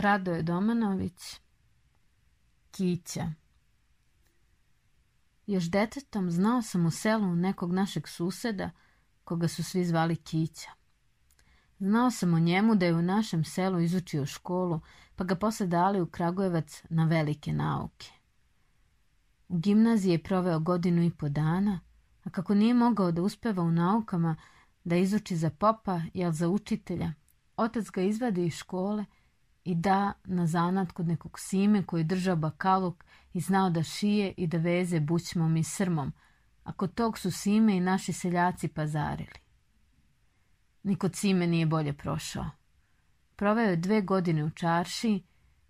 Radoje Domanović Kića Još detetom znao sam u selu nekog našeg suseda koga su svi zvali Kića. Znao sam o njemu da je u našem selu izučio školu, pa ga posle dali u Kragujevac na velike nauke. U gimnaziji je proveo godinu i po dana, a kako nije mogao da uspeva u naukama da izuči za popa, jel za učitelja, otac ga izvadi iz škole – i da na zanat kod nekog sime koji drža držao bakaluk i znao da šije i da veze bućmom i srmom, a kod tog su sime i naši seljaci pazarili. Niko Cime nije bolje prošao. Proveo je dve godine u čarši,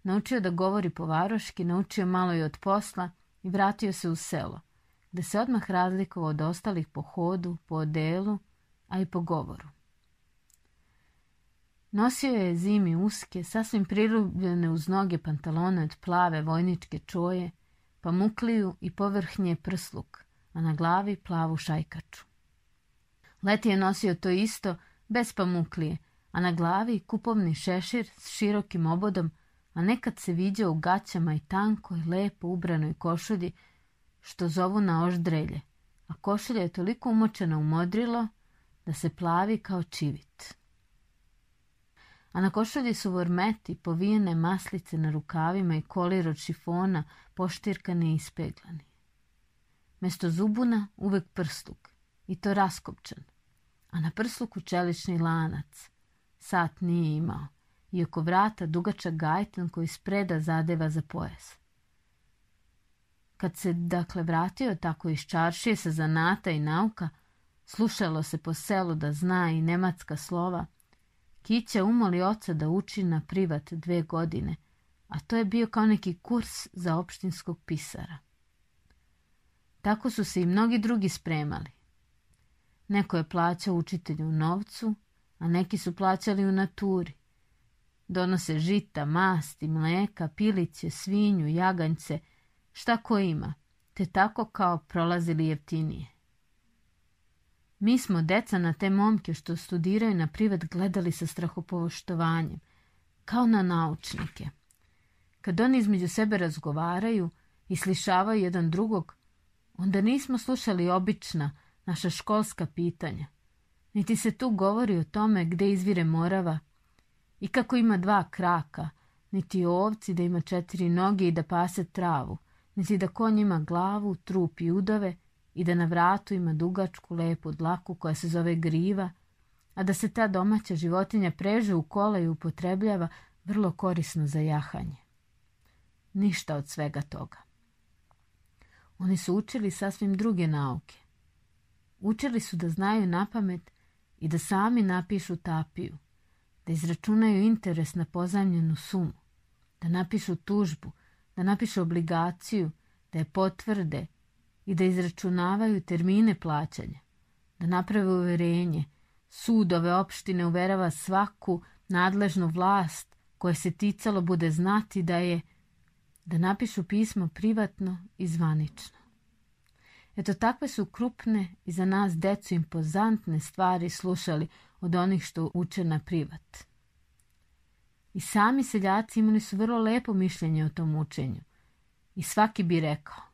naučio da govori po varoški, naučio malo i od posla i vratio se u selo, gde se odmah razlikovao od ostalih po hodu, po odelu, a i po govoru. Nosio je zimi uske, sasvim prirubljene uz noge pantalone od plave vojničke čoje, pamukliju i povrhnje prsluk, a na glavi plavu šajkaču. Leti je nosio to isto, bez pamuklije, a na glavi kupovni šešir s širokim obodom, a nekad se viđao u gaćama i tankoj, lepo ubranoj košulji, što zovu na oždrelje, a košulja je toliko umočena u modrilo da se plavi kao čivit a na košulji su vormeti, povijene maslice na rukavima i kolir od šifona, poštirkani i ispeglani. Mesto zubuna uvek prsluk, i to raskopčan, a na prsluku čelični lanac. Sat nije imao, i oko vrata dugačak gajtan koji spreda zadeva za pojas. Kad se dakle vratio tako iz čaršije sa zanata i nauka, slušalo se po selu da zna i nematska slova – Kića umoli oca da uči na privat dve godine, a to je bio kao neki kurs za opštinskog pisara. Tako su se i mnogi drugi spremali. Neko je plaćao učitelju u novcu, a neki su plaćali u naturi. Donose žita, masti, mleka, piliće, svinju, jaganjce, šta ko ima, te tako kao prolazili jeftinije. Mi smo deca na te momke što studiraju na privat gledali sa strahopovoštovanjem, kao na naučnike. Kad oni između sebe razgovaraju i slišavaju jedan drugog, onda nismo slušali obična naša školska pitanja. Niti se tu govori o tome gde izvire morava i kako ima dva kraka, niti ovci da ima četiri noge i da pase travu, niti da konj ima glavu, trup i udove, i da na vratu ima dugačku lepu dlaku koja se zove griva, a da se ta domaća životinja preže u kola i upotrebljava vrlo korisno za jahanje. Ništa od svega toga. Oni su učili sasvim druge nauke. Učili su da znaju na pamet i da sami napišu tapiju, da izračunaju interes na pozajmljenu sumu, da napišu tužbu, da napišu obligaciju, da je potvrde, i da izračunavaju termine plaćanja, da naprave uverenje. Sud ove opštine uverava svaku nadležnu vlast koje se ticalo bude znati da je da napišu pismo privatno i zvanično. Eto takve su krupne i za nas decu impozantne stvari slušali od onih što uče na privat. I sami seljaci imali su vrlo lepo mišljenje o tom učenju. I svaki bi rekao,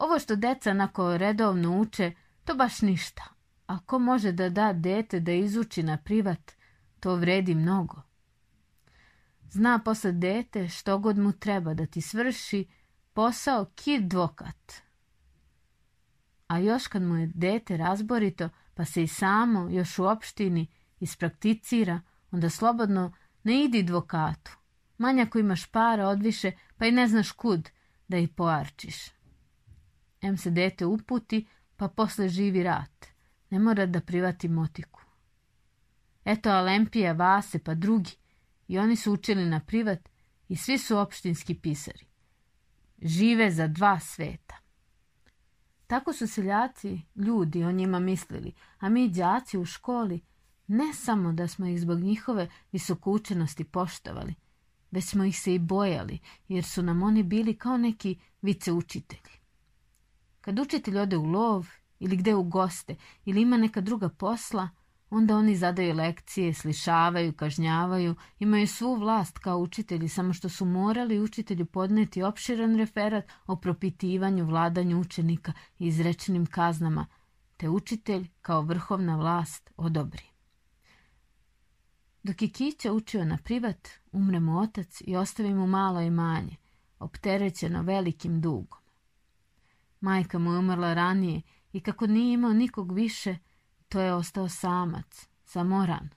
Ovo što deca nako redovno uče, to baš ništa. Ako može da da dete da izuči na privat, to vredi mnogo. Zna posle dete što god mu treba da ti svrši posao kid dvokat. A još kad mu je dete razborito, pa se i samo još u opštini isprakticira, onda slobodno ne idi dvokatu. Manja ako imaš para odviše, pa i ne znaš kud da ih poarčiš. Em se dete uputi, pa posle živi rat. Ne mora da privati motiku. Eto Alempija, Vase, pa drugi. I oni su učili na privat i svi su opštinski pisari. Žive za dva sveta. Tako su seljaci, ljudi, o njima mislili, a mi đaci u školi ne samo da smo ih zbog njihove visokoučenosti poštovali, već smo ih se i bojali, jer su nam oni bili kao neki viceučitelji. Kad učitelj ode u lov ili gde u goste ili ima neka druga posla, onda oni zadaju lekcije, slišavaju, kažnjavaju, imaju svu vlast kao učitelji, samo što su morali učitelju podneti opširan referat o propitivanju vladanju učenika i izrečenim kaznama, te učitelj kao vrhovna vlast odobri. Dok je Kića učio na privat, umre mu otac i ostavi mu malo imanje, opterećeno velikim dugom. Majka mu je umrla ranije i kako nije imao nikog više, to je ostao samac, samoran.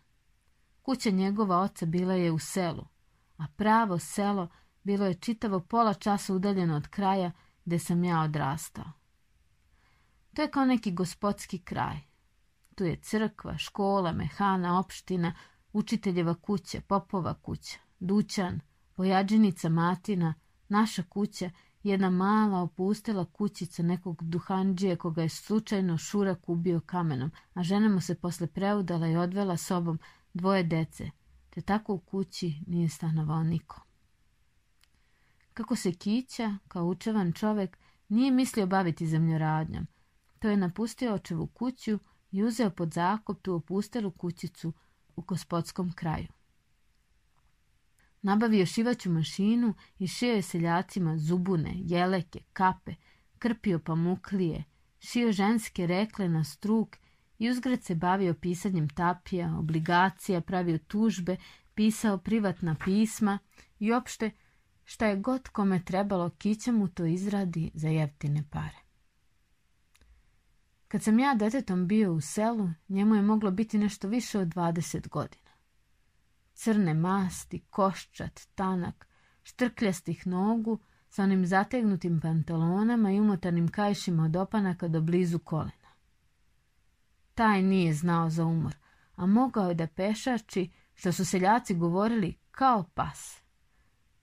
Kuća njegova oca bila je u selu, a pravo selo bilo je čitavo pola časa udaljeno od kraja gde sam ja odrastao. To je kao neki gospodski kraj. Tu je crkva, škola, mehana, opština, učiteljeva kuća, popova kuća, dućan, vojađinica Matina, naša kuća jedna mala opustela kućica nekog duhanđije koga je slučajno šurak ubio kamenom, a žena mu se posle preudala i odvela sobom dvoje dece, te tako u kući nije stanovao niko. Kako se kića, kao učevan čovek, nije mislio baviti zemljoradnjom, to je napustio očevu kuću i uzeo pod zakup tu opustelu kućicu u gospodskom kraju. Nabavio šivaću mašinu i šio je seljacima zubune, jeleke, kape, krpio pamuklije, šio ženske rekle na struk i uzgred se bavio pisanjem tapija, obligacija, pravio tužbe, pisao privatna pisma i opšte šta je god kome trebalo, Kića mu to izradi za jeftine pare. Kad sam ja detetom bio u selu, njemu je moglo biti nešto više od 20 godina crne masti, koščat, tanak, štrkljastih nogu, sa onim zategnutim pantalonama i umotanim kajšima od opanaka do blizu kolena. Taj nije znao za umor, a mogao je da pešači, što su seljaci govorili, kao pas.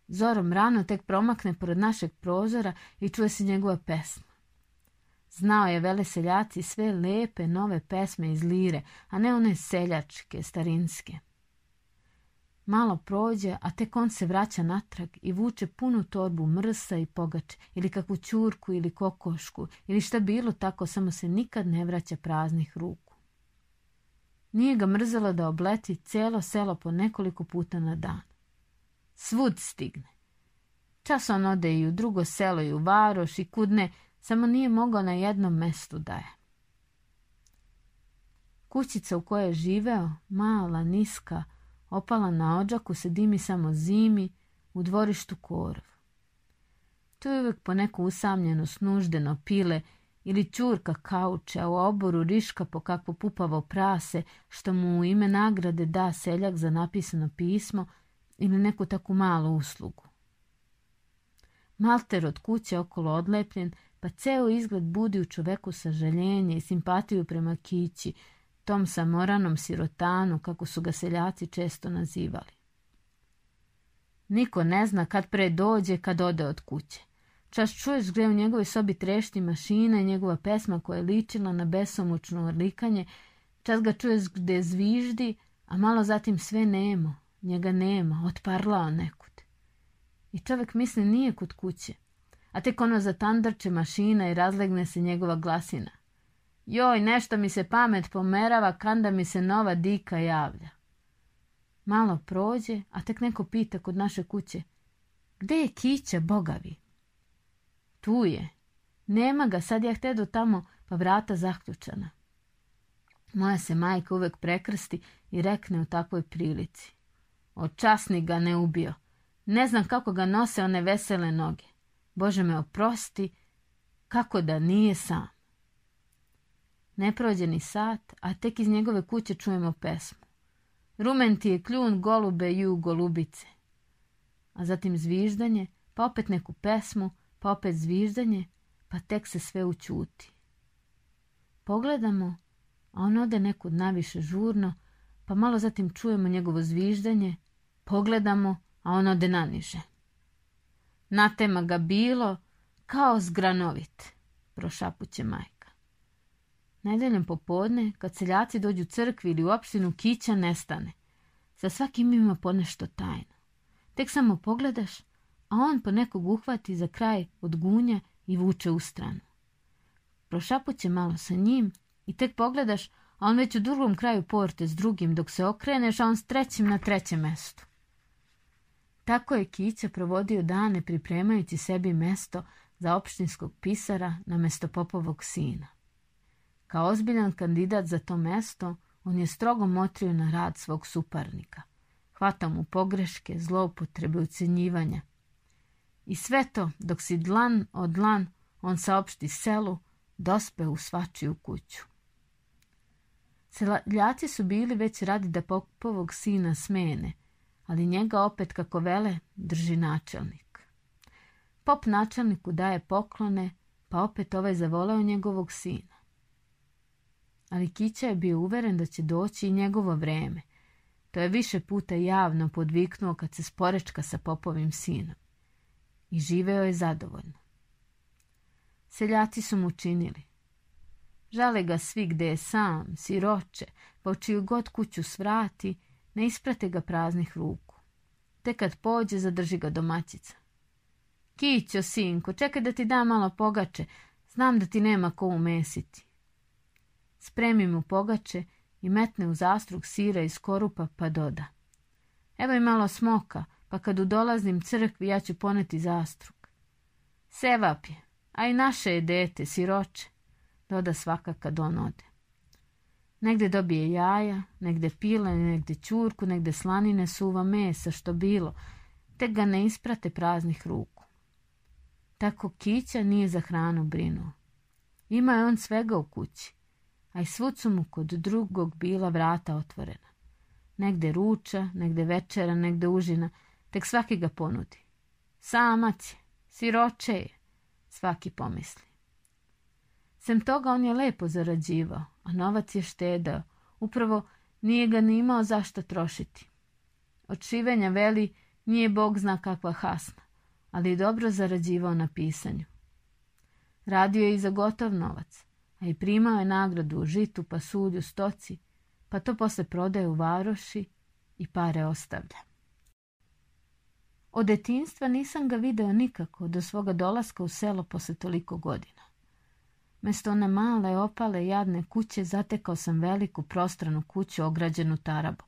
Zorom rano tek promakne pored našeg prozora i čuje se njegova pesma. Znao je vele seljaci sve lepe nove pesme iz lire, a ne one seljačke, starinske. Malo prođe, a tek on se vraća natrag i vuče punu torbu mrsa i pogače, ili kakvu ćurku ili kokošku, ili šta bilo tako, samo se nikad ne vraća praznih ruku. Nije ga mrzelo da obleti celo selo po nekoliko puta na dan. Svud stigne. Čas on ode i u drugo selo i u varoš i kudne, samo nije mogao na jednom mestu da je. Kućica u kojoj je živeo, mala, niska, Opala na ođaku se dimi samo zimi, u dvorištu korov. Tu je po poneko usamljeno snuždeno pile ili čurka kauče, a u oboru riška po kakvo pupavo prase, što mu u ime nagrade da seljak za napisano pismo ili neku takvu malu uslugu. Malter od kuće okolo odlepljen, pa ceo izgled budi u čoveku sažaljenje i simpatiju prema kići, tom samoranom sirotanu, kako su ga seljaci često nazivali. Niko ne zna kad pre dođe, kad ode od kuće. Čas čuješ gdje u njegovoj sobi trešti mašina i njegova pesma koja je ličila na besomučno orlikanje, čas ga čuješ gde zviždi, a malo zatim sve nemo, njega nema, otparlao nekud. I čovek misli nije kod kuće, a tek ono zatandrče mašina i razlegne se njegova glasina. Joj, nešto mi se pamet pomerava kanda mi se nova dika javlja. Malo prođe, a tek neko pita kod naše kuće. Gde je kića, bogavi? Tu je. Nema ga, sad ja htedu tamo, pa vrata zaključana. Moja se majka uvek prekrsti i rekne u takvoj prilici. Očasni ga ne ubio. Ne znam kako ga nose one vesele noge. Bože me oprosti, kako da nije sam. Neprođeni sat, a tek iz njegove kuće čujemo pesmu. Rumen ti je kljun golube ju golubice. A zatim zviždanje, pa opet neku pesmu, pa opet zviždanje, pa tek se sve učuti. Pogledamo, a on ode nekud naviše žurno, pa malo zatim čujemo njegovo zviždanje, pogledamo, a on ode naniže. Natema ga bilo, kao zgranovit, prošapuće majka. Nedeljem popodne, kad seljaci dođu u crkvi ili u opštinu, kića nestane. Sa svakim ima ponešto tajno. Tek samo pogledaš, a on po nekog uhvati za kraj od gunja i vuče u stranu. Prošapuće malo sa njim i tek pogledaš, a on već u drugom kraju porte s drugim, dok se okreneš, a on s trećim na trećem mestu. Tako je Kića provodio dane pripremajući sebi mesto za opštinskog pisara na mesto popovog sina. Kao ozbiljan kandidat za to mesto, on je strogo motrio na rad svog suparnika. Hvata mu pogreške, zloupotrebe, ucenjivanja. I sve to, dok si dlan od dlan, on saopšti selu, dospe u svačiju kuću. Seljaci su bili već radi da popovog sina smene, ali njega opet, kako vele, drži načelnik. Pop načelniku daje poklone, pa opet ovaj zavoleo njegovog sina ali Kića je bio uveren da će doći i njegovo vreme. To je više puta javno podviknuo kad se sporečka sa popovim sinom. I živeo je zadovoljno. Seljaci su mu činili. Žale ga svi gde je sam, siroče, pa u čiju god kuću svrati, ne isprate ga praznih ruku. Te kad pođe, zadrži ga domaćica. Kićo, sinko, čekaj da ti dam malo pogače, znam da ti nema ko umesiti. Spremi mu pogače i metne u zastrug sira iz korupa pa doda. Evo i malo smoka, pa kad u dolaznim crkvi ja ću poneti zastrug. Sevap je, a i naše je dete, siroče, doda svaka kad on ode. Negde dobije jaja, negde pile, negde ćurku, negde slanine, suva mesa, što bilo, te ga ne isprate praznih ruku. Tako Kića nije za hranu brinuo. Ima je on svega u kući a i svud su mu kod drugog bila vrata otvorena. Negde ruča, negde večera, negde užina, tek svaki ga ponudi. Samac je, siroče je, svaki pomisli. Sem toga on je lepo zarađivao, a novac je štedao, upravo nije ga ni imao zašto trošiti. Od šivenja veli nije bog zna kakva hasna, ali je dobro zarađivao na pisanju. Radio je i za gotov novac, a i primao je nagradu u žitu, pa sudju, stoci, pa to posle prodaje u varoši i pare ostavlja. Od detinstva nisam ga video nikako do svoga dolaska u selo posle toliko godina. Mesto one male, opale, jadne kuće zatekao sam veliku prostranu kuću ograđenu tarabom.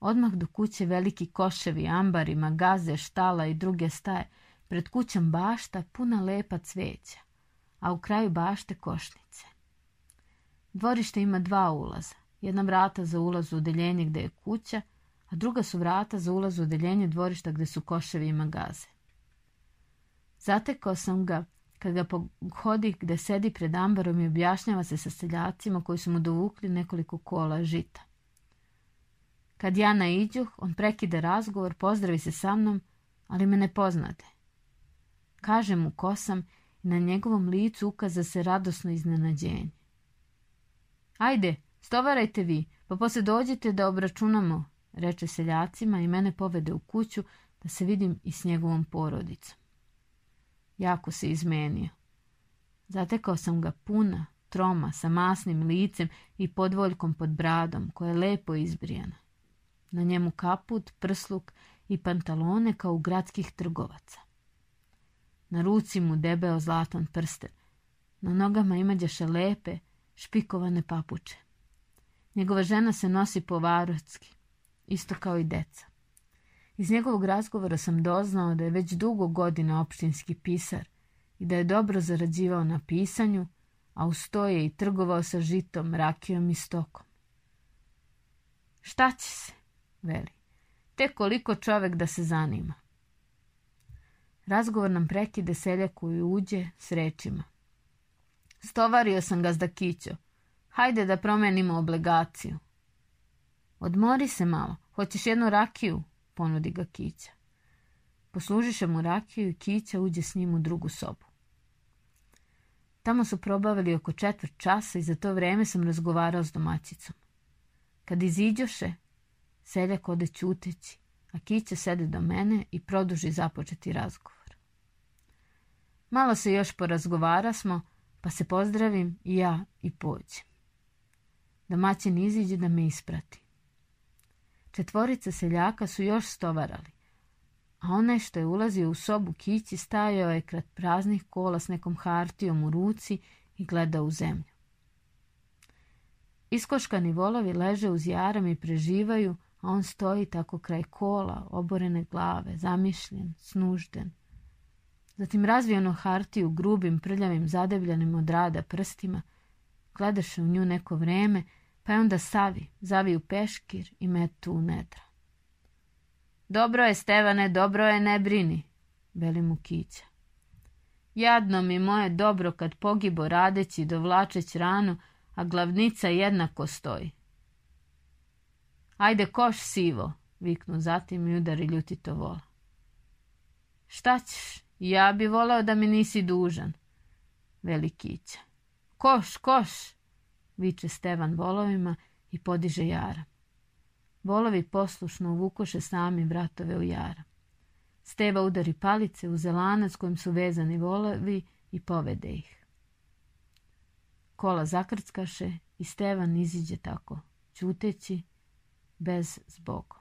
Odmah do kuće veliki koševi, ambari, magaze, štala i druge staje, pred kućom bašta puna lepa cveća a u kraju bašte košnice. Dvorište ima dva ulaza. Jedna vrata za ulaz u odeljenje gde je kuća, a druga su vrata za ulaz u odeljenje dvorišta gde su koševi i magaze. Zatekao sam ga kad ga pohodi gde sedi pred ambarom i objašnjava se sa seljacima koji su mu dovukli nekoliko kola žita. Kad ja naiđuh, on prekide razgovor, pozdravi se sa mnom, ali me ne poznate. Kažem mu ko sam Na njegovom licu ukaza se radosno iznenađenje. Ajde, stovarajte vi, pa posle dođete da obračunamo, reče seljacima i mene povede u kuću da se vidim i s njegovom porodicom. Jako se izmenio. Zatekao sam ga puna, troma, sa masnim licem i podvoljkom pod bradom, koja je lepo izbrijana. Na njemu kaput, prsluk i pantalone kao u gradskih trgovaca. Na ruci mu debeo zlatan prsten. Na nogama imađaše lepe, špikovane papuče. Njegova žena se nosi po varotski, isto kao i deca. Iz njegovog razgovora sam doznao da je već dugo godina opštinski pisar i da je dobro zarađivao na pisanju, a uz to je i trgovao sa žitom, rakijom i stokom. Šta će se, veli, te koliko čovek da se zanima. Razgovor nam prekide seljak koji uđe s rečima. Stovario sam gazda Kićo. Hajde da promenimo oblegaciju. Odmori se malo. Hoćeš jednu rakiju? Ponudi ga Kića. Poslužiše mu rakiju i Kića uđe s njim u drugu sobu. Tamo su probavili oko četvrt časa i za to vreme sam razgovarao s domaćicom. Kad iziđoše, seljak ode ćuteći, a Kića sede do mene i produži započeti razgovor. Malo se još porazgovara smo, pa se pozdravim i ja i pođem. Domaćin iziđe da me isprati. Četvorica seljaka su još stovarali, a onaj što je ulazio u sobu kići stajao je krat praznih kola s nekom hartijom u ruci i gledao u zemlju. Iskoškani volovi leže uz jaram i preživaju, a on stoji tako kraj kola, oborene glave, zamišljen, snužden. Zatim razvijeno hartiju grubim, prljavim, zadebljanim od rada prstima, gledaše u nju neko vreme, pa je onda savi, zavi u peškir i metu u nedra. Dobro je, Stevane, dobro je, ne brini, veli mu kića. Jadno mi moje dobro kad pogibo radeći dovlačeć ranu, a glavnica jednako stoji. Ajde, koš sivo, viknu zatim i udari ljutito vola. Šta ćeš? Ja bi voleo da mi nisi dužan, velikića. Koš, koš, viče Stevan volovima i podiže jara. Volovi poslušno uvukoše sami vratove u jara. Steva udari palice u zelanac kojim su vezani volovi i povede ih. Kola zakrckaše i Stevan iziđe tako, ćuteći bez zboku.